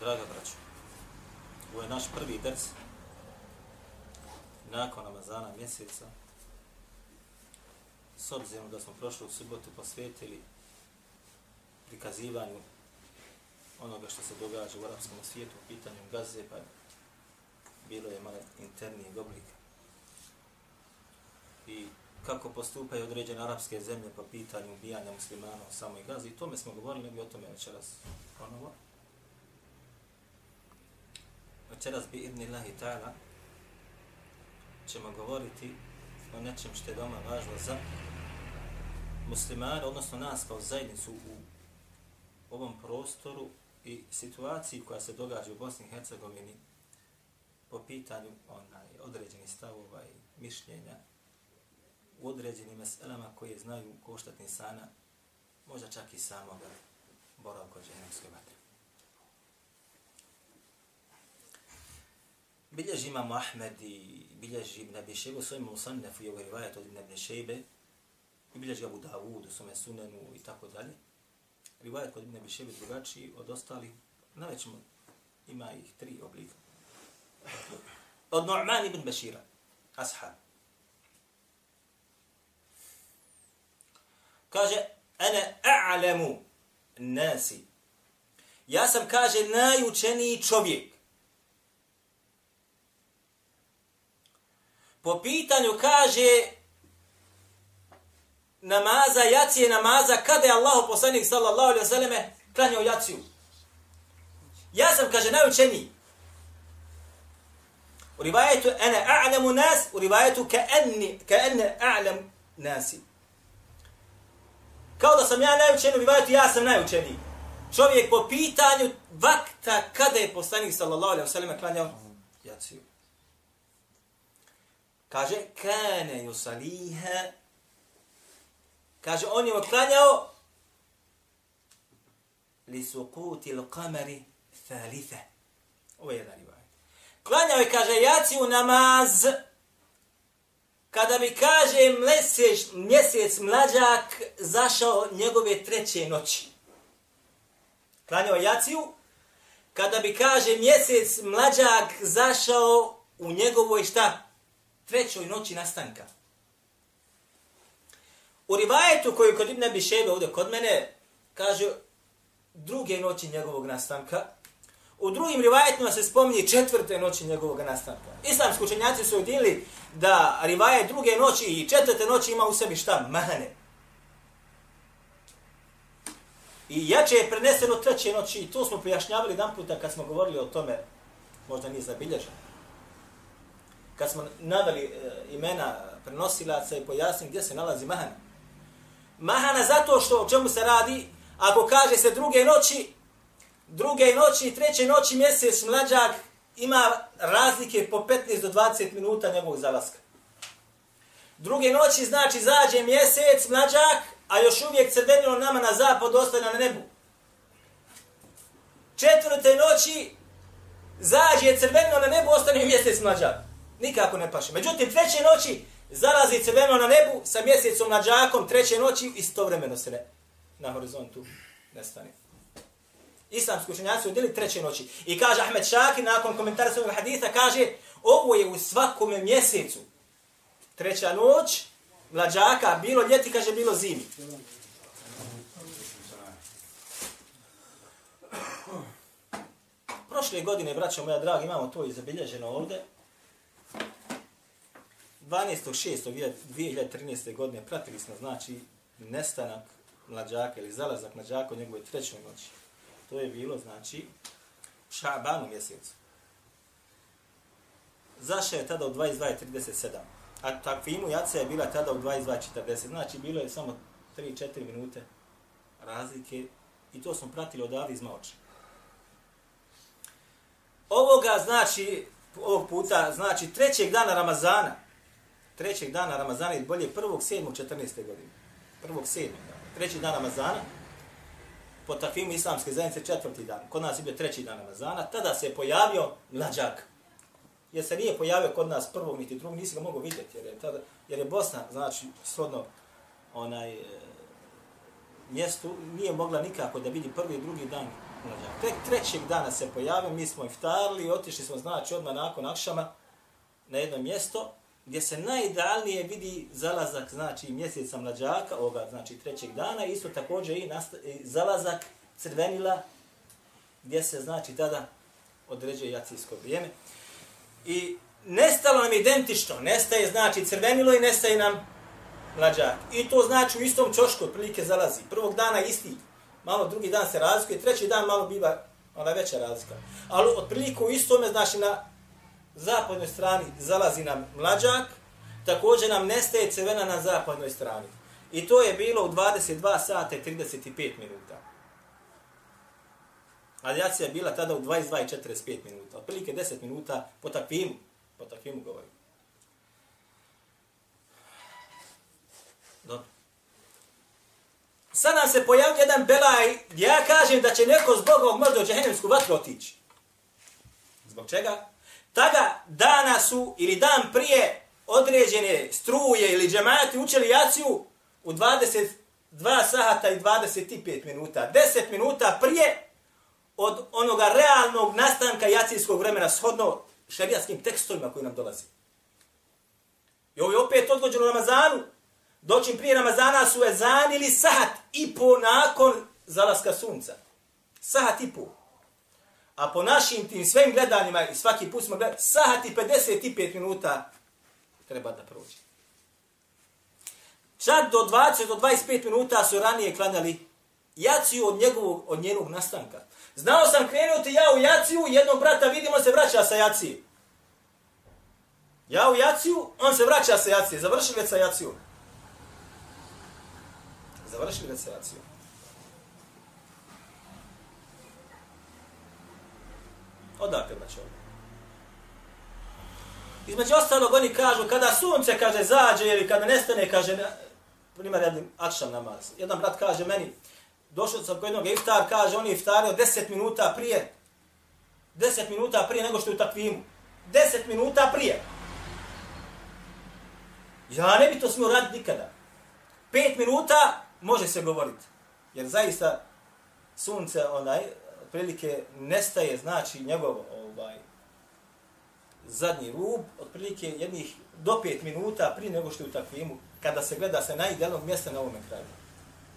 Draga braćo, ovo je naš prvi drc nakon Ramazana mjeseca. S obzirom da smo prošlu subotu posvetili prikazivanju onoga što se događa u arapskom svijetu u pitanju gaze, pa bilo je malo internijeg oblika. I kako postupaju određene arapske zemlje po pitanju ubijanja muslimana u samoj Gazi. I tome smo govorili, ne bi o tome večeras ponovo. Večeras bi idni Allahi ta'ala ćemo govoriti o nečem što je doma važno za muslimane, odnosno nas kao zajednicu u ovom prostoru i situaciji koja se događa u Bosni i Hercegovini po pitanju onaj, određenih stavova i mišljenja u određenim meselama koje znaju koštati insana, možda čak i samoga boravka džehennemske vatre. Bilježi imamo Ahmed i bilježi Ibn Abi Šebe u svojim Musannefu i ovaj rivajet od Ibn Abi Šebe i bilježi Abu Dawud u svome sunenu i tako dalje. Rivajet kod Ibn Abi Šebe drugačiji od ostalih, navećemo, ima ih tri oblika. Od Nu'man ibn Bešira, ashab. Kaže, ene a'lemu nasi. Ja sam, kaže, najučeniji čovjek. Po pitanju, kaže, namaza, jacije namaza, kada je Allah poslanik sallallahu alaihi wa sallame klanjao jaciju. Ja sam, kaže, najučeniji. U rivajetu, ene a'lemu nas, u rivajetu, ka enne, ka enne a'lem nasi. Kao da sam ja najučeniji, u rivajetu, ja sam najučeniji. Čovjek po pitanju vakta kada je poslanik sallallahu alaihi wa sallam klanjao jaciju. Kaže, kane yusaliha, kaže, on je klanjao li sukuti l'kamari thalitha. Ovo je jedan rivajet. Klanjao je, kaže, jaciju namaz, kada bi, kaže, mjesec, mjesec mlađak zašao njegove treće noći. Klanjao je jaciju, kada bi, kaže, mjesec mlađak zašao u njegovoj šta? Trećoj noći nastanka. U rivajetu koju kod Ibn Abi Šebe ovdje kod mene, kaže druge noći njegovog nastanka, U drugim rivajetima se spominje četvrte noći njegovog nastanka. Islamski učenjaci su udili da rivajet druge noći i četvrte noći ima u sebi šta? Mahane. I jače je preneseno treće noći i to smo pojašnjavali jedan puta kad smo govorili o tome, možda nije zabilježeno. Kad smo naveli e, imena prenosilaca i pojasnili gdje se nalazi Mahana. Mahana zato što o čemu se radi, ako kaže se druge noći, druge noći i treće noći mjesec mlađak ima razlike po 15 do 20 minuta njegovog zalaska. Druge noći znači zađe mjesec mlađak, a još uvijek crvenilo nama na zapad ostaje na nebu. Četvrte noći zađe crvenilo na nebu, ostane mjesec mlađak. Nikako ne paše. Međutim, treće noći zalazi crveno na nebu sa mjesecom na džakom, treće noći istovremeno se ne, na horizontu nestane. Islamski učenjaci udjeli treće noći. I kaže Ahmed Šaki nakon komentara svojeg haditha, kaže ovo je u svakome mjesecu. Treća noć, mlađaka, bilo ljeti, kaže, bilo zimi. Prošle godine, braćo moja draga, imamo to i zabilježeno ovde. 12.6.2013. godine pratili smo, znači, nestanak mlađaka ili zalazak mlađaka u njegovoj trećoj noći. To je bilo, znači, u Šabanu mjesecu. Zaša je tada u 22.37. A takvimu jaca je bila tada u 22.40. Znači, bilo je samo 3-4 minute razlike i to smo pratili odavde iz Maoče. ovoga znači, ovog puta, znači trećeg dana Ramazana, trećeg dana Ramazana ili bolje prvog sedmog 14. godine. Prvog sedmog, treći dan Ramazana, po tafimu islamske zajednice četvrti dan. Kod nas je bio treći dan Ramazana, tada se je pojavio mlađak. Jer se nije pojavio kod nas prvog niti drugog, nisi ga mogu vidjeti, jer je, tada, jer je Bosna, znači, shodno onaj, e, mjestu, nije mogla nikako da vidi prvi i drugi dan mlađak. Tek trećeg dana se pojavio, mi smo iftarili otišli smo, znači, odmah nakon akšama na jedno mjesto, gdje se najidealnije vidi zalazak, znači, mjeseca mlađaka, ovoga, znači, trećeg dana, isto također i, nasta, i zalazak crvenila, gdje se, znači, tada određuje jacijsko vrijeme. I nestalo nam identično, nestaje, znači, crvenilo i nestaje nam mlađak. I to znači u istom čošku otprilike zalazi. Prvog dana isti, malo drugi dan se razlikuje, treći dan malo biva ona veća razlika. Ali otprilike u istome, znači, na zapadnoj strani zalazi nam mlađak, također nam nestaje crvena na zapadnoj strani. I to je bilo u 22 sata i 35 minuta. Radijacija je bila tada u 22 i 45 minuta. Otprilike 10 minuta po takvimu. Po takvimu govorim. Dobro. Sad nam se pojavlja jedan belaj ja kažem da će neko zbog ovog možda u džahenemsku vatru otići. Zbog čega? Tada dana su ili dan prije određene struje ili džemati učili jaciju u 22 sahata i 25 minuta. 10 minuta prije od onoga realnog nastanka jacijskog vremena shodno šerijatskim tekstovima koji nam dolazi. I ovo je opet odgođeno Ramazanu. Doćim prije Ramazana su ezanili sahat i po nakon zalaska sunca. Sahat i po. A po našim tim svim gledanjima i svaki put smo gledali, sahati i 55 minuta treba da prođe. Čak do 20 do 25 minuta su ranije klanjali jaciju od njegovog, od njenog nastanka. Znao sam krenuti ja u jaciju, jednog brata vidimo se vraća sa jacije. Ja u jaciju, on se vraća sa jacije. Završili već sa jaciju. Završili već sa jaciju. Odakle braćo? Između ostalog oni kažu kada sunce kaže zađe ili kada nestane kaže primjer jedan akšan namaz. Jedan brat kaže meni došao sam kod jednog iftar kaže on je iftario 10 minuta prije 10 minuta prije nego što je u takvimu. 10 minuta prije. Ja ne bi to smio raditi nikada. 5 minuta može se govoriti. Jer zaista sunce onaj otprilike nestaje, znači njegov ovaj, zadnji rub, otprilike jednih do pet minuta prije nego što je u takvimu, kada se gleda sa najidealnog mjesta na ovom kraju.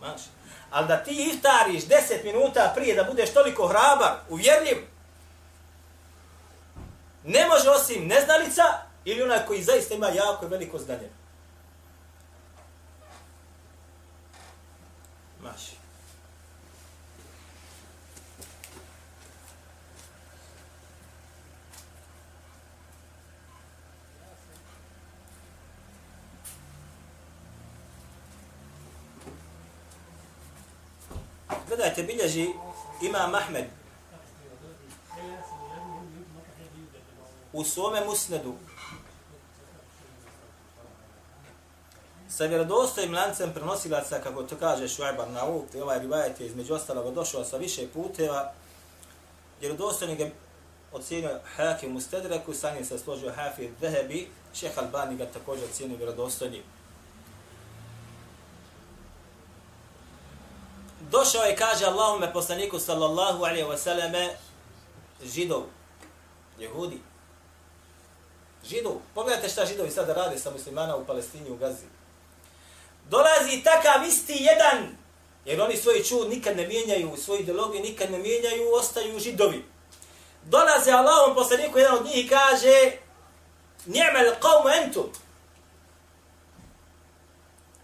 Maš? Ali da ti iftariš deset minuta prije da budeš toliko hrabar, uvjerljiv, ne može osim neznalica ili onaj koji zaista ima jako veliko znanje. Maši. Gledajte, bilježi Imam Ahmed u svome musnedu sa vjerodostojim lancem prenosilaca, kako to kaže Šuajbar na uvuk, i ovaj rivajet je između ostaloga došao sa više puteva, vjerodostojni ga ocijenio Hakim Mustedreku, sa njim se složio Hafir Dehebi, šeha Albani ga također ocijenio vjerodostojnim. Došao je kaže Allahume poslaniku sallallahu alaihi wa sallame židov, jehudi. Židov. Pogledajte šta židovi sada rade sa muslimana u Palestini, u Gazi. Dolazi takav isti jedan, jer oni svoj čud nikad ne mijenjaju, svoju ideologiju nikad ne mijenjaju, ostaju židovi. Dolazi Allahom poslaniku, jedan od njih kaže Ni'mal qawmu entum.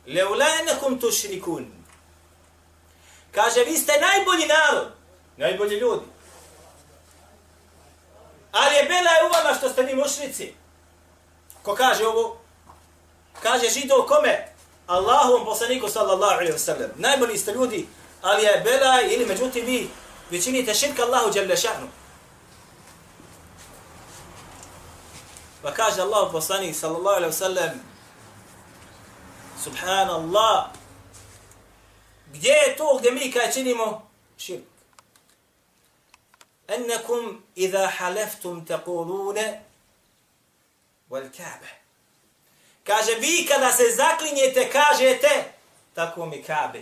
Leula enakum tušrikun. Kaže, vi ste najbolji narod, najbolji ljudi. Ali je bela je u vama što ste vi mušnici. Ko kaže ovo? Kaže židov kome? Allahovom poslaniku sallallahu alaihi wa sallam. Najbolji ste ljudi, ali je bela ili međutim vi vi činite širka Allahu djelle šahnu. Pa kaže Allahu poslanik sallallahu alaihi wasallam Subhanallah Gdje je to gdje mi kaj činimo? Širk. Ennekum idha haleftum tekulune wal kabe. Kaže, vi kada se zaklinjete, kažete, tako mi kabe.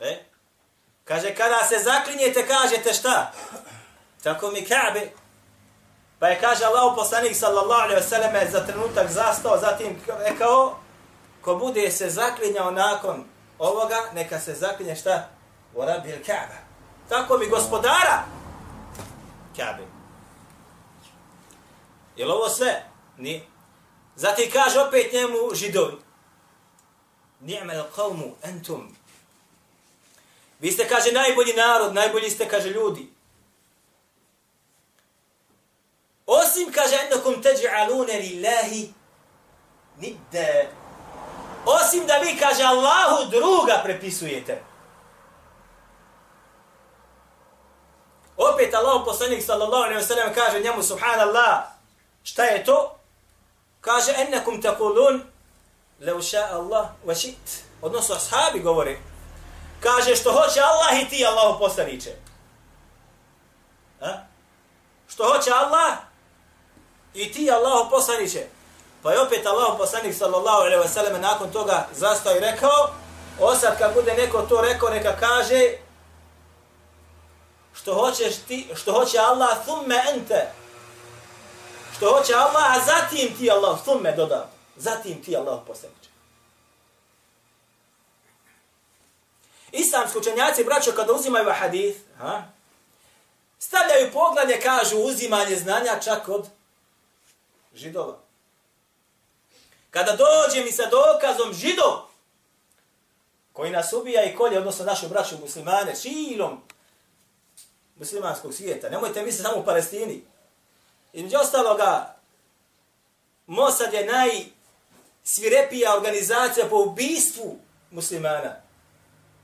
E? Kaže, kada se zaklinjete, kažete šta? Tako mi kabe. Pa je kaže Allah poslanik sallallahu alaihi wasallam za trenutak zastao, zatim rekao, ko bude se zaklinjao nakon ovoga, neka se zaklinje šta? U rabil Kaaba. Tako mi gospodara Kaabe. Je ovo sve? Ni. Zatim kaže opet njemu židovi. Ni'mal qawmu antum. Vi ste, kaže, najbolji narod, najbolji ste, kaže, ljudi. Osim, kaže, ennakum teđa'alune lillahi nidde. Osim da vi, kaže, Allahu druga prepisujete. Opet Allah poslanik sallallahu alaihi ve sellem kaže njemu subhanallah, šta je to? Kaže, ennekum taqulun law sha Allah wa shit. Odnosno, ashabi govore. Kaže, što hoće Allah i ti, Allah poslanice. A? Što hoće Allah i ti, Allah poslaniće. Pa je opet Allah poslanik sallallahu alaihi wa sallam nakon toga zastao i rekao, osad kad bude neko to rekao, neka kaže, što hoćeš ti, što hoće Allah, thumme ente. Što hoće Allah, a zatim ti Allah, thumme dodam. Zatim ti Allah poslanik. Islamski učenjaci, braćo, kada uzimaju hadith, ha, stavljaju poglavlje, kažu uzimanje znanja čak od židova. Kada dođe mi sa dokazom židov, koji nas ubija i kolje, odnosno našu braću muslimane, šilom muslimanskog svijeta, nemojte misliti samo u Palestini. Između ostaloga, Mossad je najsvirepija organizacija po ubistvu muslimana,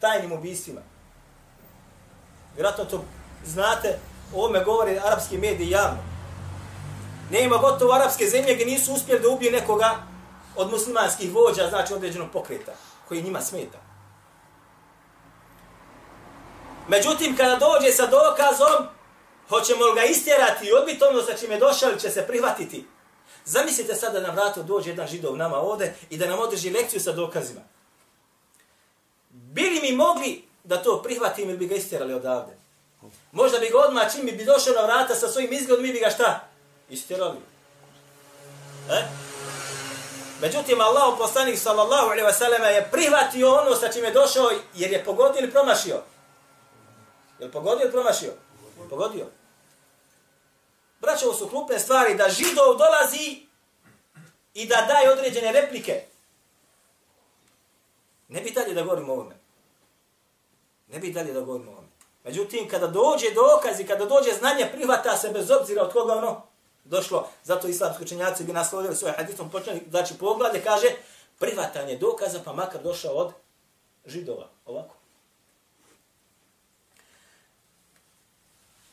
tajnim ubistvima. Vjerojatno to znate, o ovome govore arapski mediji javno. Ne ima gotovo arapske zemlje gdje nisu uspjeli da ubije nekoga od muslimanskih vođa, znači određenog pokreta, koji njima smeta. Međutim, kada dođe sa dokazom, hoćemo li ga istjerati i odbiti ono sa čime došao ili će se prihvatiti. Zamislite sada da na vratu dođe jedan židov nama ovde i da nam održi lekciju sa dokazima. Bili mi mogli da to prihvatim ili bi ga istjerali odavde? Možda bi ga odmah čim bi došao na vrata sa svojim izgledom, mi bi ga šta? Istjerali. E? Međutim, Allah poslanik sallallahu alaihi wasallam je prihvatio ono sa čime je došao jer je pogodio ili promašio. Je li pogodio ili promašio? Pogodio. Braćo, su krupne stvari da židov dolazi i da daje određene replike. Ne bi dalje da govorimo o ovome. Ne bi dalje da govorimo o ovome. Međutim, kada dođe dokaz i kada dođe znanje, prihvata se bez obzira od koga ono došlo. Zato islamski učenjaci bi naslovili svoje hadisom, počeli, znači poglavlje kaže, prihvatanje dokaza pa makar došao od židova. Ovako.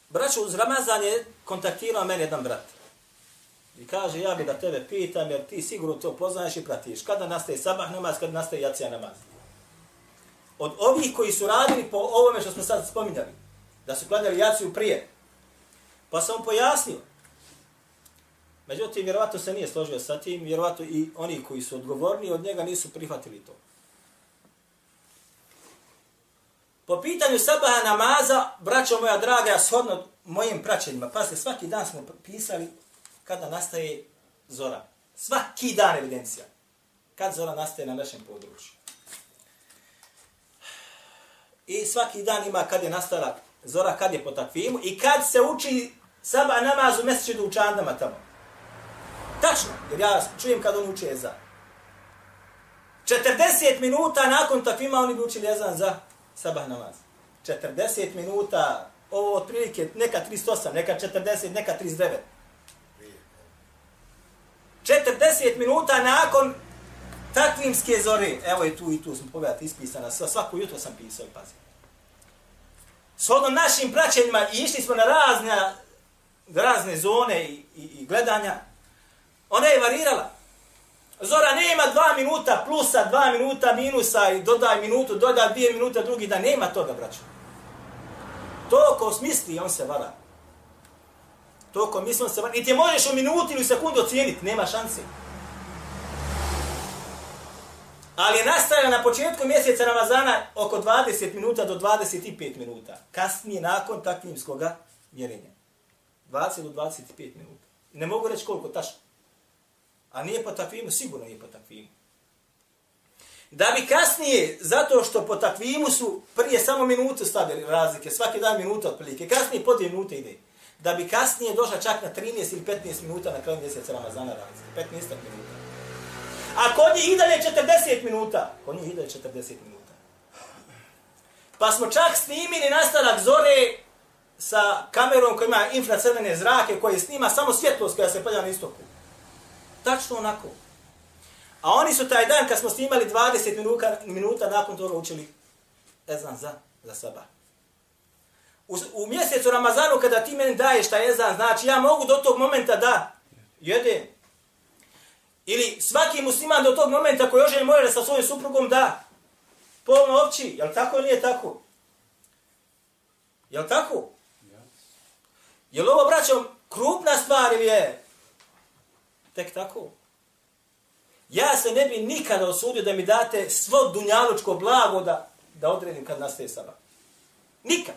Braćo, uz Ramazan je kontaktirao mene jedan brat. I kaže, ja bi da tebe pitam, jer ti sigurno to poznaješ i pratiš. Kada nastaje sabah namaz, kada nastaje jacija namaz. Od ovih koji su radili po ovome što smo sad spominjali, da su klanjali jaciju prije, pa sam pojasnio. Međutim, vjerovatno se nije složio sa tim, vjerovatno i oni koji su odgovorni od njega nisu prihvatili to. Po pitanju sabaha namaza, braćo moja draga, ja shodno mojim praćenjima, pazite, svaki dan smo pisali kada nastaje zora. Svaki dan evidencija. Kad zora nastaje na našem području. I svaki dan ima kad je nastala zora, kad je po takvimu i kad se uči sabah namaz u mjesečidu u čandama tamo. Tačno, jer ja čujem kad oni uče za. 40 minuta nakon takvima oni bi učili jezan za sabah namaz. 40 minuta, ovo otprilike neka 38, neka 40, neka 39. 40 minuta nakon takvimske zore, evo je tu i tu smo pogledati ispisana, svako jutro sam pisao i pazio. Našim praćenjima i išli smo na razne razne zone i, i, i gledanja, ona je varirala. Zora nema dva minuta plusa, dva minuta minusa i dodaj minutu, dodaj dvije minute drugi da nema toga, braćo. To ko smisli, on se vara. To ko misli, on se vara. I ti možeš u minuti ili sekundu ocijeniti, nema šanse. Ali je nastavio na početku mjeseca Ramazana oko 20 minuta do 25 minuta. Kasnije, nakon takvimskoga mjerenja. 20 do 25 minuta. Ne mogu reći koliko tačno. A nije po takvimu, sigurno nije po takvimu. Da bi kasnije, zato što po takvimu su prije samo minutu stavili razlike, svaki dan minuta otprilike, kasnije po dvije minute ide. Da bi kasnije došla čak na 13 ili 15 minuta na kraju mjeseca Ramazana razlike. 15 minuta. A kod njih i dalje 40 minuta. Kod njih i dalje 40 minuta. Pa smo čak snimili nastanak zore sa kamerom koja ima infracrvene zrake, koje snima samo svjetlost koja se palja na istoku. Tačno onako. A oni su taj dan kad smo snimali 20 minuta, minuta nakon toga učili ezan za, za saba. U, u mjesecu Ramazanu kada ti meni daješ taj ezan, znači ja mogu do tog momenta da jedem. Ili svaki musliman do tog momenta koji oženje može sa svojim suprugom da polno opći. Jel tako ili nije tako? Jel tako? Jel ovo, braćom, krupna stvar ili je? Tek tako. Ja se ne bi nikada osudio da mi date svo dunjalučko blago da, da odredim kad nastaje sabah. Nikad.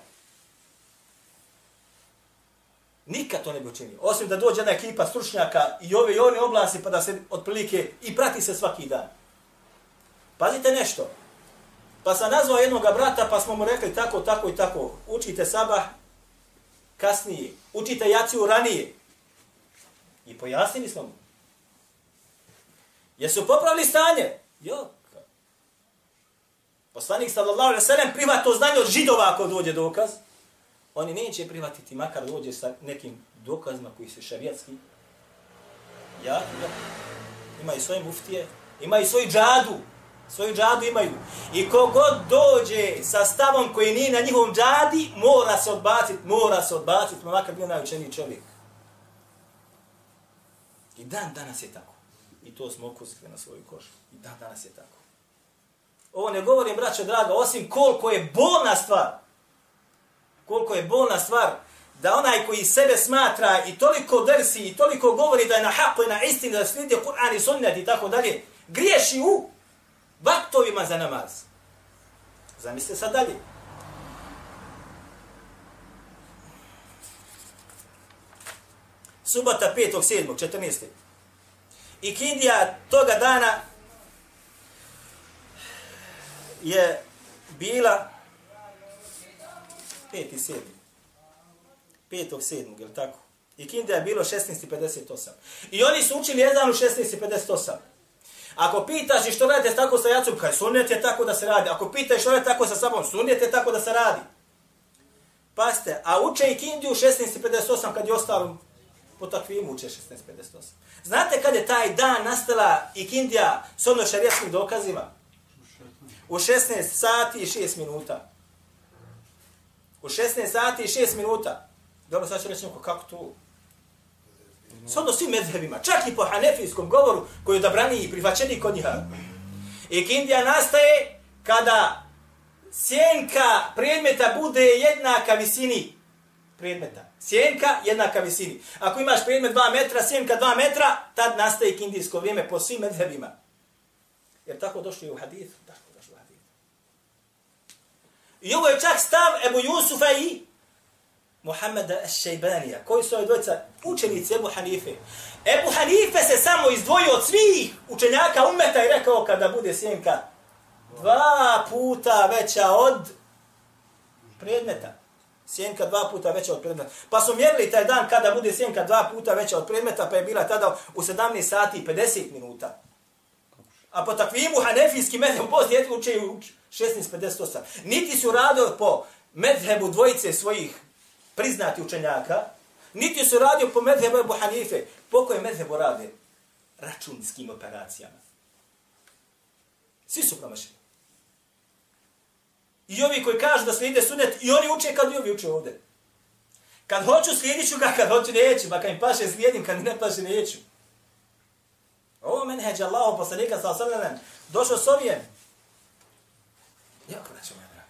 Nikad to ne bi učinio. Osim da dođe jedna ekipa stručnjaka i ove i one oblasti pa da se otprilike i prati se svaki dan. Pazite nešto. Pa sam nazvao jednog brata pa smo mu rekli tako, tako i tako. Učite sabah kasnije. Učite jaciju ranije. I pojasnili smo mu. Jesu popravili stanje? Jo. Poslanik sallallahu alejhi ve sellem prima to znanje od židova ako dođe dokaz. Oni neće prihvatiti makar dođe sa nekim dokazima koji su šarijatski. Ja, ja. Imaju svoje muftije, imaju svoj džadu. Svoju džadu imaju. I kogod dođe sa stavom koji nije na njihovom džadi, mora se odbaciti, mora se odbaciti, makar bio najučeniji čovjek. I dan danas je tako. To smo okusili na svoju kožu. I dan danas je tako. Ovo ne govorim, braćo draga, osim koliko je bolna stvar. Koliko je bolna stvar da onaj koji sebe smatra i toliko dersi i toliko govori da je na haku i na istini, da slidi Kur'an i sunnet i tako dalje, griješi u vaktovima za namaz. Zamislite sad dalje. Subota 5.7. I Kindija toga dana je bila 5.7. 5.7. je li tako? I Kindija je bilo 16.58. I oni su učili jedan u 16.58. Ako pitaš i što radite tako sa jacom, kaj sunnet je tako da se radi. Ako pitaš što radite tako sa sabom, sunnet je tako da se radi. Paste, a uče i Kindiju 16.58 kad je ostalo po takvim uče 16.58. Znate kad je taj dan nastala i Kindija s ono šarijatskim dokazima? U 16 sati i 6 minuta. U 16 sati i 6 minuta. Dobro, sad ću reći neko, kako to? S ono svim medhebima, čak i po hanefijskom govoru koji je odabrani i prihvaćeni kod njiha. Ikindija Kindija nastaje kada sjenka predmeta bude jednaka visini predmeta. Sjenka jednaka visini. Ako imaš predmet 2 metra, sjenka 2 metra, tad nastaje kindijsko vrijeme po svim medhebima. Jer tako došli u hadith. Tako došli u hadith. I ovo je čak stav Ebu Jusufa i Muhammeda Šejbanija, Koji su ovi dvojca učenici Ebu Hanife? Ebu Hanife se samo izdvojio od svih učenjaka umeta i rekao kada bude sjenka dva puta veća od predmeta. Sjenka dva puta veća od predmeta. Pa su mjerili taj dan kada bude sjenka dva puta veća od predmeta, pa je bila tada u 17 sati i 50 minuta. A po takvimu hanefijski medhebu poslije uče u 16.58. Niti su radio po medhebu dvojice svojih priznati učenjaka, niti su radio po medhebu Ebu Hanife. Po kojem medhebu rade? Računskim operacijama. Svi su promašeni. I ovi koji kažu da slijede sunet, i oni uče kad i ovi uče ovdje. Kad hoću slijedit ću ga, kad hoću neću, pa kad im paše slijedim, kad ne paše neću. Ovo menheđ Allahu poslanika sa osallam došao s ovijem. Jako braćo moja draga.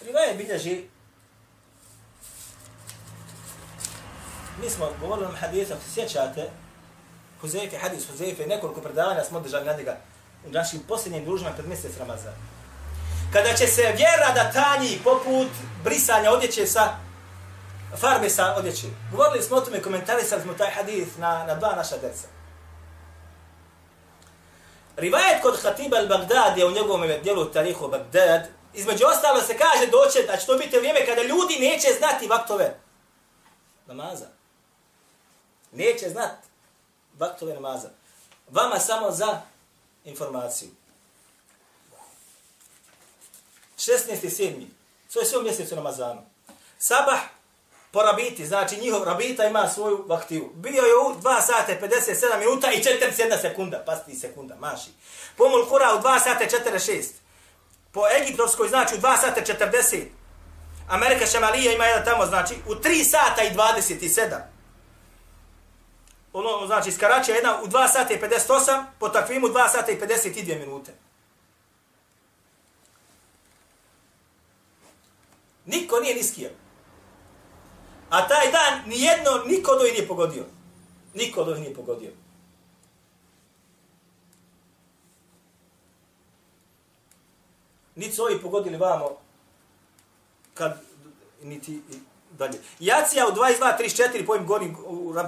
Rivaje bilježi Mi smo govorili o hadithu, ako se sjećate, Huzeyfe, hadis Huzeyfe, nekoliko predavanja smo održali na njega u našim posljednjim družima pred mjesec Ramazan. Kada će se vjera da tanji poput brisanja odjeće sa farbe sa odjeće. Govorili smo o tome, komentarisali smo taj hadis na, na dva naša deca. Rivajet kod Khatiba al-Baghdad je u njegovom dijelu tarihu Bagdad, između ostalo se kaže doće da će znači to biti vrijeme kada ljudi neće znati vaktove namaza. Neće znati vaktove namaza. Vama samo za informaciju. 16.7. To je sve u mjesecu Ramazanu. Sabah po rabiti, znači njihov rabita ima svoju vaktivu. Bio je u 2 sata 57 minuta i 41 sekunda, pasti sekunda, maši. Po Mulkura u 2 sata 46. Po Egiptovskoj znači u 2 sata 40. Amerika Šamalija ima jedan tamo, znači u 3 sata i 27. Ono, znači, iz Karačija jedna u 2 sata i 58, po takvimu 2 sata i 52 minute. Niko nije niskio. A taj dan nijedno, niko od nije pogodio. Niko od nije pogodio. Niti su ovi pogodili vamo kad niti dalje. Jacija u 22.34 po im gorim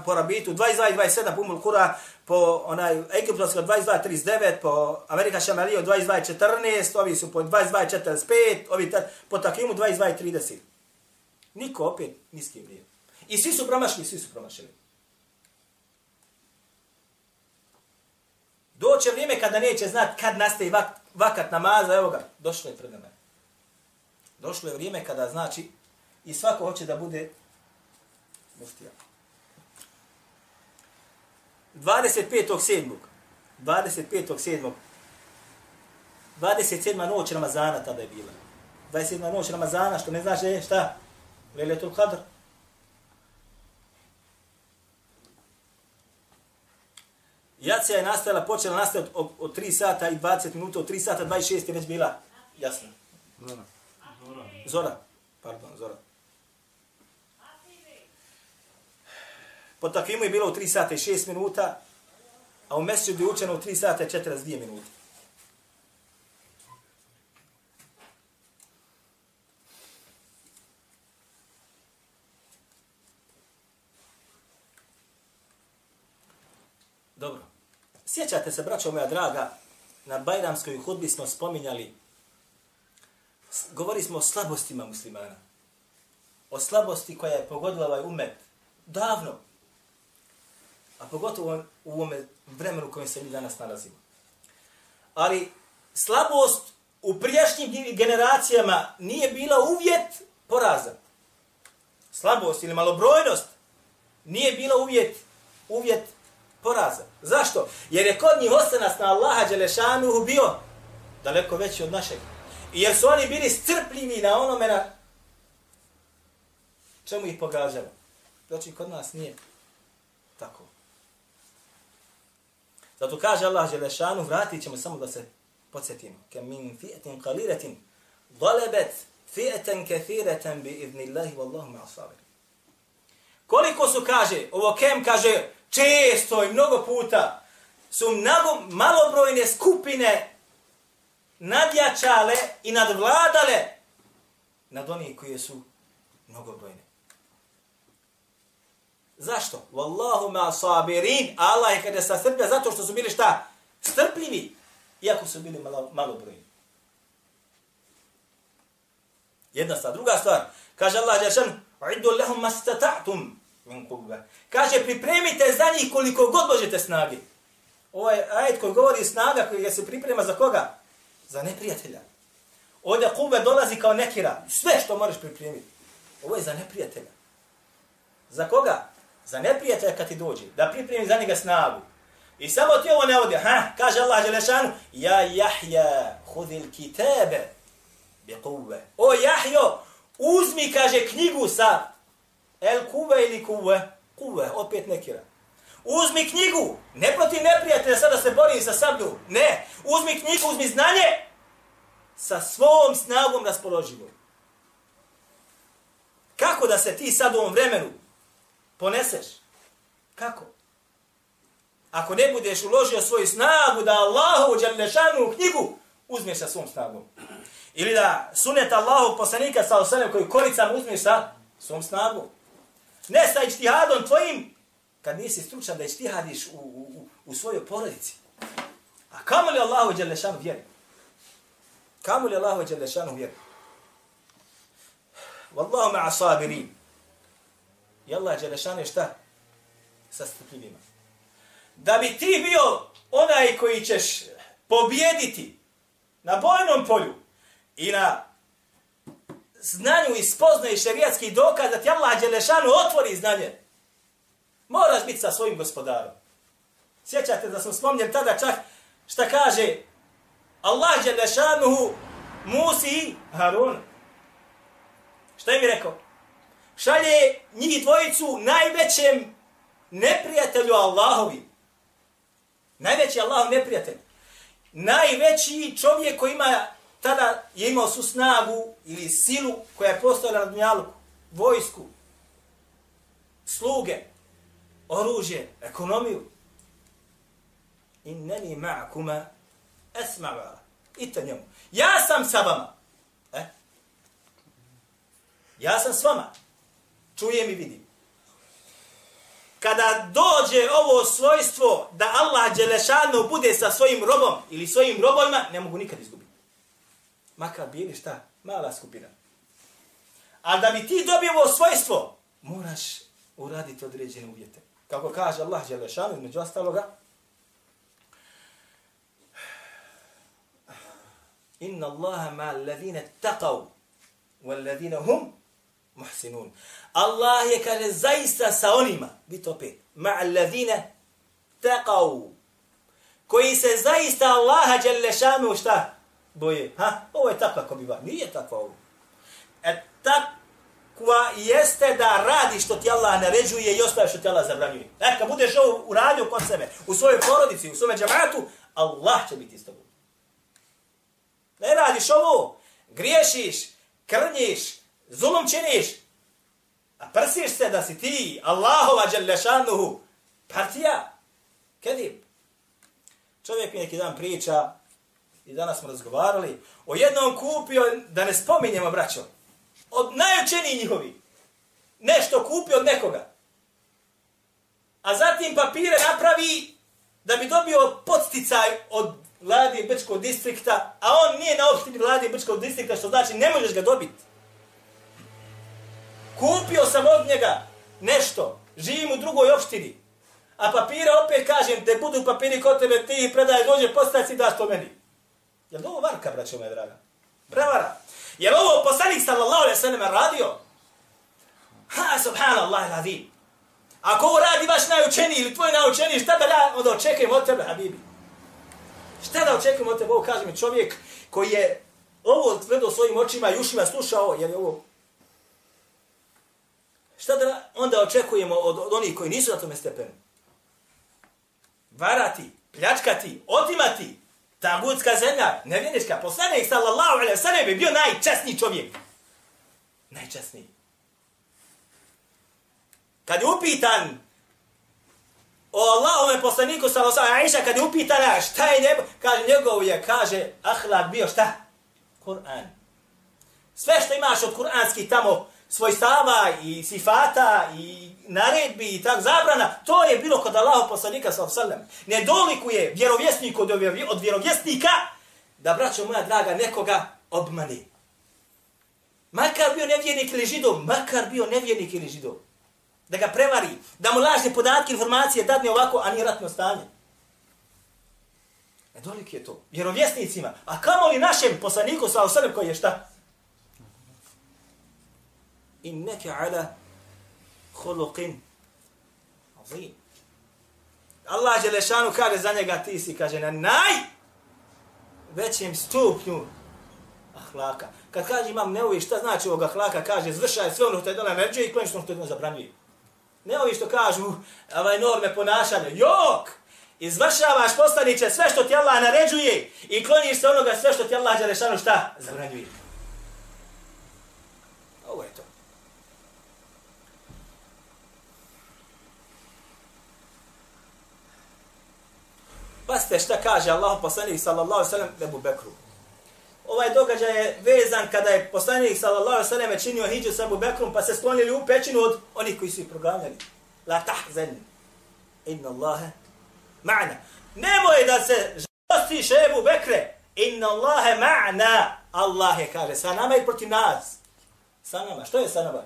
po rabitu, 22.27 po umul kura, po onaj Egiptovska 22.39, po Amerika Šamalija 22.14, ovi su po 22.45, ovi ta, po takimu 22.30. Niko opet niski nije. I svi su promašili, svi su promašili. Doće vrijeme kada neće znat kad nastaje vak, vakat namaza, evo ga, došlo je pred nama. Došlo je vrijeme kada znači i svako hoće da bude muftija. 25.7. 25.7. 27. noć Ramazana tada je bila. 27. noć Ramazana, što ne znaš je šta? Leletul Qadr. Jacija je nastala, počela nastati od, od 3 sata i 20 minuta, od 3 sata 26 je već bila jasna. Zora. Zora. Pardon, Zora. Po takvimu je bilo u 3 sata i 6 minuta, a u mjesecu je učeno u 3 sata i 42 minuta. Dobro. Sjećate se, braćo moja draga, na Bajramskoj hudbi smo spominjali, govorili smo o slabostima muslimana. O slabosti koja je pogodila ovaj umet davno, a pogotovo u ovome vremenu u kojem se mi danas nalazimo. Ali slabost u prijašnjim generacijama nije bila uvjet poraza. Slabost ili malobrojnost nije bila uvjet, uvjet poraza. Zašto? Jer je kod njih ostanas na Allaha Đelešanuhu bio daleko veći od našeg. I jer su oni bili strpljivi na onome na čemu ih pogađalo. Znači, kod nas nije tako. Zato kaže Allah Želešanu, vratit ćemo samo da se podsjetimo. Ke min fi'etin qaliretin, galebet fi'etan kathireten bi idnillahi wallahu ma'a sabir. Koliko su, kaže, ovo kem kaže, često i mnogo puta, su mnogo malobrojne skupine nadjačale i nadvladale nad onih koje su mnogobrojne. Zašto? Wallahu ma sabirin. Allah je kada sa strplja zato što su bili šta? Strpljivi. Iako su bili malo, malo brojni. Jedna stvar. Druga stvar. Kaže Allah Đeršan, Uiddu lehum mastata'tum min kubba. Kaže, pripremite za njih koliko god možete snage. Ovaj ajet koji govori snaga koji se priprema za koga? Za neprijatelja. Ovdje kube dolazi kao nekira. Sve što moraš pripremiti. Ovo je za neprijatelja. Za koga? Za neprijatelja kad ti dođe, da pripremi za njega snagu, I samo ti ovo ne ode, Ha, kaže Allah Đelešanu, ja Jahja, hudil kitabe, bi kuve. O Jahjo, uzmi, kaže, knjigu sa el kuve ili kuve. Kuve, opet nekira. Uzmi knjigu, ne protiv neprijatelja sada se bori sa sablju. Ne, uzmi knjigu, uzmi znanje sa svom snagom raspoloživom. Kako da se ti sad u ovom vremenu poneseš? Kako? Ako ne budeš uložio svoju snagu da Allahu u knjigu uzmeš sa svom snagom. Ili da sunet Allahu poslanika sa osanem koji koricam uzmeš sa svom snagom. Ne sa ištihadom tvojim, kad nisi stručan da ištihadiš u, u, u svojoj porodici. A kamo li Allahu Đalešanu vjeri? Kamo li Allahu Đalešanu vjeri? Wallahu ma'a sabirin. I Allah Đalešanu je šta? Sa strpljivima. Da bi ti bio onaj koji ćeš pobjediti na bojnom polju i na znanju i spoznaju šerijatski dokaz da ti Allah Đelešanu otvori znanje, moraš biti sa svojim gospodarom. Sjećate da sam spomnjen tada čak šta kaže Allah Đelešanu Musi i Harun. Šta im je rekao? Šalje njih dvojicu najvećem neprijatelju Allahovi. Najveći Allah neprijatelj. Najveći čovjek koji ima tada je imao su snagu ili silu koja je postojala na dunjaluku, vojsku, sluge, oružje, ekonomiju. Inneni ma'akuma esma'va. Ite njemu. Ja sam sa vama. E? Ja sam s vama. Čujem i vidim. Kada dođe ovo svojstvo da Allah Đelešanu bude sa svojim robom ili svojim robojima, ne mogu nikad izgubiti makar bili šta, mala skupina. A da bi ti dobio ovo svojstvo, moraš uraditi određene uvjete. Kako kaže Allah Đelešanu, među ostaloga, Inna Allaha ma alladhina taqaw wal ladina hum muhsinun. Allah je kaže zaista sa onima, bit opet, ma taqavu, koji se zaista Allaha dželle šanu šta boje. Ha? Ovo je takva ko biva. Nije takva ovo. E takva jeste da radi što ti Allah naređuje i ostaje što ti Allah zabranjuje. E kad budeš ovo uradio kod sebe, u svojoj porodici, u svome džamatu, Allah će biti s tobom. Ne radiš ovo, griješiš, krnjiš, zulum činiš, a prsiš se da si ti, Allahova dželješanuhu, partija, kedib. Čovjek mi neki dan priča, i danas smo razgovarali, o jednom kupio, da ne spominjemo, braćo, od najučeniji njihovi, nešto kupio od nekoga, a zatim papire napravi da bi dobio podsticaj od vlade Brčkog distrikta, a on nije na opštini vlade Brčkog distrikta, što znači ne možeš ga dobiti. Kupio sam od njega nešto, živim u drugoj opštini, a papire opet kažem, te budu papiri kod tebe, ti predaj, dođe postaci, daš to meni. Jel ovo varka, braćo moja draga? Prevara. Jel ovo poslanik sallallahu alaihi sallam radio? Ha, subhanallah, radim. Ako ovo radi vaš najučeniji ili tvoj najučeniji, šta da ja onda očekujem od tebe, habibi? Šta da očekujem od tebe? Ovo kaže mi čovjek koji je ovo gledao svojim očima i ušima slušao, jer je ovo... Šta da onda očekujemo od, od onih koji nisu na tome stepenu? Varati, pljačkati, otimati, Tagutska zemlja, nevjeniška, poslanik sallallahu alaihi sallam je bio najčasniji čovjek. Najčasniji. Kad je upitan o Allahome poslaniku sallallahu alaihi Aisha, kad je upitana šta je nebo, kaže njegov je, kaže, ahlak bio šta? Kur'an. Sve što imaš od kur'anskih tamo svojstava i sifata i naredbi i tak zabrana, to je bilo kod Allaha poslanika sallallahu alejhi ve sellem. Ne dolikuje vjerovjesnik od od vjerovjesnika da braćo moja draga nekoga obmani. Makar bio nevjernik ili židov, makar bio nevjernik ili židov. Da ga prevari, da mu lažne podatke, informacije dadne ovako, a nije ratno stanje. Ne dolik je to. Vjerovjesnicima. A kamo li našem poslaniku sallallahu alejhi ve sellem koji je šta? Inneke ala khuluqin azim. Allah Đelešanu kaže za njega ti si, kaže na naj većem stupnju ahlaka. Kad kaže imam neovi, šta znači ovog ahlaka, kaže zvršaj sve ono što je dala naređuje i klonično što je zabranjuje. Neovi što kažu ovaj norme ponašanja. Jok! Izvršavaš poslaniće sve što ti Allah naređuje i kloniš se onoga sve što ti Allah Đelešanu šta zabranjuje. Ovo je to. Pazite šta kaže Allah poslanik sallallahu alejhi ve sellem Ebu Bekru. Ovaj događaj je vezan kada je poslanik sallallahu alejhi ve sellem činio hijđu sa Ebu Bekrom pa se sklonili u pećinu od onih koji su ih proganjali. La tahzan. Inna Allaha ma'na. Nemoj da se žalostiš e Ebu Bekre. Inna Allaha ma'na. Allah je kaže sa nama i protiv nas. Sa nama. Što je sa nama?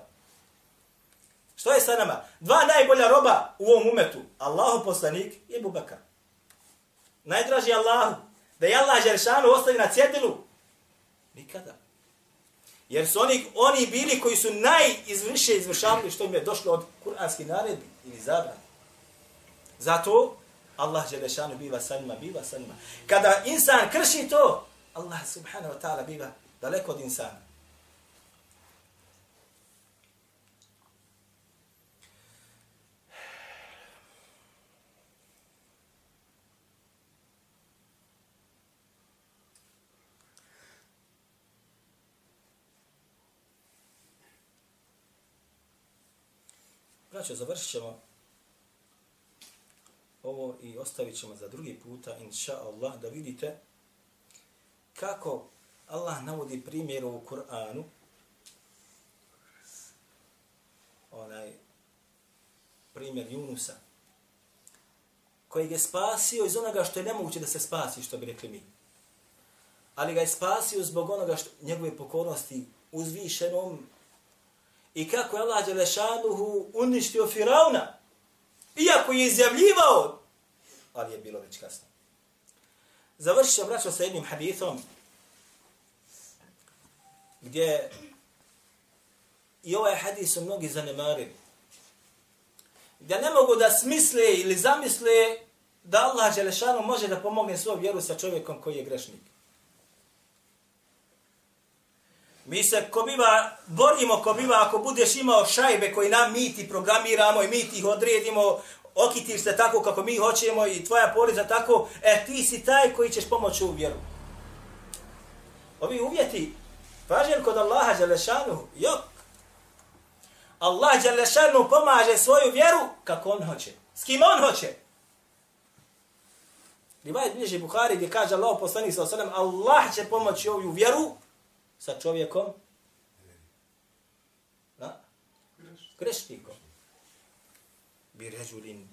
Što je sa nama? Dva najbolja roba u ovom umetu. Allahu poslanik i Ebu Bekr najdraži Allahu, da je Allah Žeršanu ostavi na cjedilu? Nikada. Jer su oni, oni bili koji su najizvrše izvršavali što im je došlo od kuranskih naredbi ili zabrana. Zato Allah Želešanu biva sa njima, biva sa njima. Kada insan krši to, Allah subhanahu wa ta'ala biva daleko od insana. Braćo, završit ćemo ovo i ostavit ćemo za drugi puta, inša Allah, da vidite kako Allah navodi primjer u Kur'anu, onaj primjer Junusa, koji je spasio iz onoga što je nemoguće da se spasi, što bi rekli mi. Ali ga je spasio zbog onoga što njegove pokornosti uzvišenom i kako je Allah Đelešanuhu uništio Firauna, iako je izjavljivao, ali je bilo već kasno. Završit ću braćo sa jednim hadithom, gdje i ovaj hadith su mnogi zanemarili. Gdje ne mogu da smisle ili zamisle da Allah Đelešanu može da pomogne svoju vjeru sa čovjekom koji je grešnik. Mi se ko biva, borimo ko biva ako budeš imao šajbe koji nam mi ti programiramo i mi ti ih odredimo, okitiš se tako kako mi hoćemo i tvoja poriza tako, e ti si taj koji ćeš pomoći u vjeru. Ovi uvjeti, važen kod Allaha Đalešanu, jok. Allah Đalešanu pomaže svoju vjeru kako on hoće. S kim on hoće? Rivajet bliže Bukhari gdje kaže Allah poslanik sa osanem, Allah će pomoći ovu vjeru sa čovjekom? Na? Grešnikom. Bi ređulin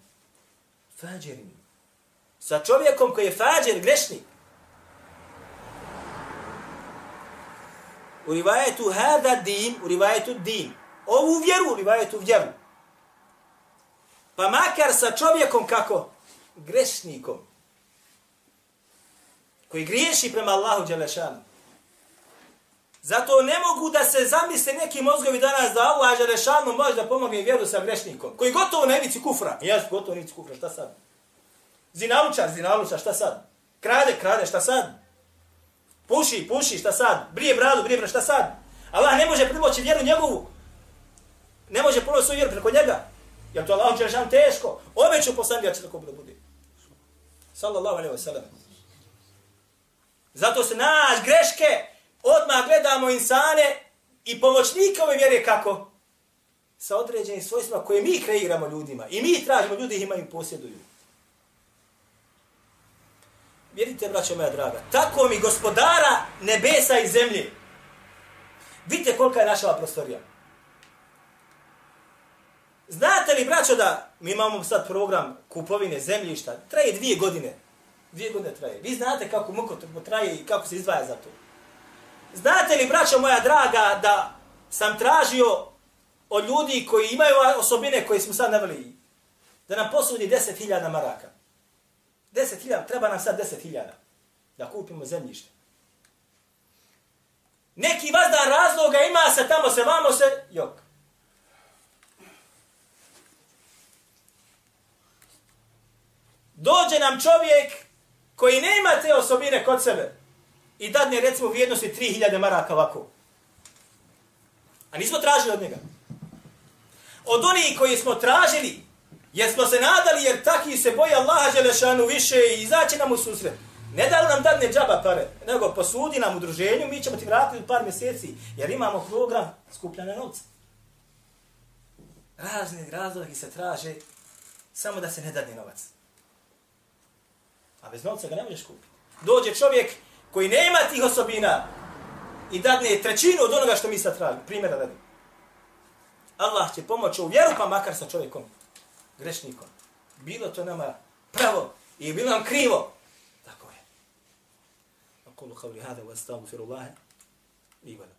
fađerin. Sa čovjekom koji je fađer, grešnik. U rivajetu hada din, u rivajetu din. Ovu vjeru, u rivajetu vjeru. Pa makar sa čovjekom kako? Grešnikom. Koji griješi prema Allahu Đelešanu. Zato ne mogu da se zamisle neki mozgovi danas da Allah Želešanu može da pomogne vjeru sa grešnikom. Koji gotovo na ivici kufra. Jes, gotovo na ivici kufra, šta sad? Zinalučar, zinalučar, šta sad? Krade, krade, šta sad? Puši, puši, šta sad? Brije bradu, brije bradu, šta sad? Allah ne može primoći vjeru njegovu. Ne može pomoći svoju vjeru preko njega. Jer to Allah Želešanu teško. Obeću poslani da će tako da bude. Sallallahu alaihi wa sallam. Zato se naš greške odmah gledamo insane i pomoćnike ove vjere kako? Sa određenim svojstvima koje mi kreiramo ljudima. I mi tražimo ljudi ih imaju posjeduju. Vjerite, braćo moja draga, tako mi gospodara nebesa i zemlje. Vidite kolika je naša prostorija. Znate li, braćo, da mi imamo sad program kupovine zemljišta, traje dvije godine. Dvije godine traje. Vi znate kako muko traje i kako se izdvaja za to. Znate li, braćo moja draga, da sam tražio od ljudi koji imaju osobine koje smo sad naveli, da nam posudi 10.000 maraka. 10.000, treba nam sad 10.000 da kupimo zemljište. Neki vazdan razloga ima se, tamo se, vamo se, jok. dođe nam čovjek koji nema te osobine kod sebe i dadne recimo vrijednosti 3000 maraka ovako. A nismo tražili od njega. Od onih koji smo tražili, jer smo se nadali, jer takvi se boje Allaha Želešanu više i izaći nam u susret. Ne da li nam dadne džaba pare, nego posudi nam udruženju, mi ćemo ti vratiti u par mjeseci, jer imamo program skupljanja novca. Razne razlogi se traže samo da se ne dadne novac. A bez novca ga ne možeš kupiti. Dođe čovjek koji nema tih osobina i dadne trećinu od onoga što mi sad tražimo. Primjera radi. Allah će pomoći u vjeru pa makar sa čovjekom grešnikom. Bilo to nama pravo i bilo nam krivo. Tako je. Aqulu qavli hada wa astaghfirullaha li wa lakum.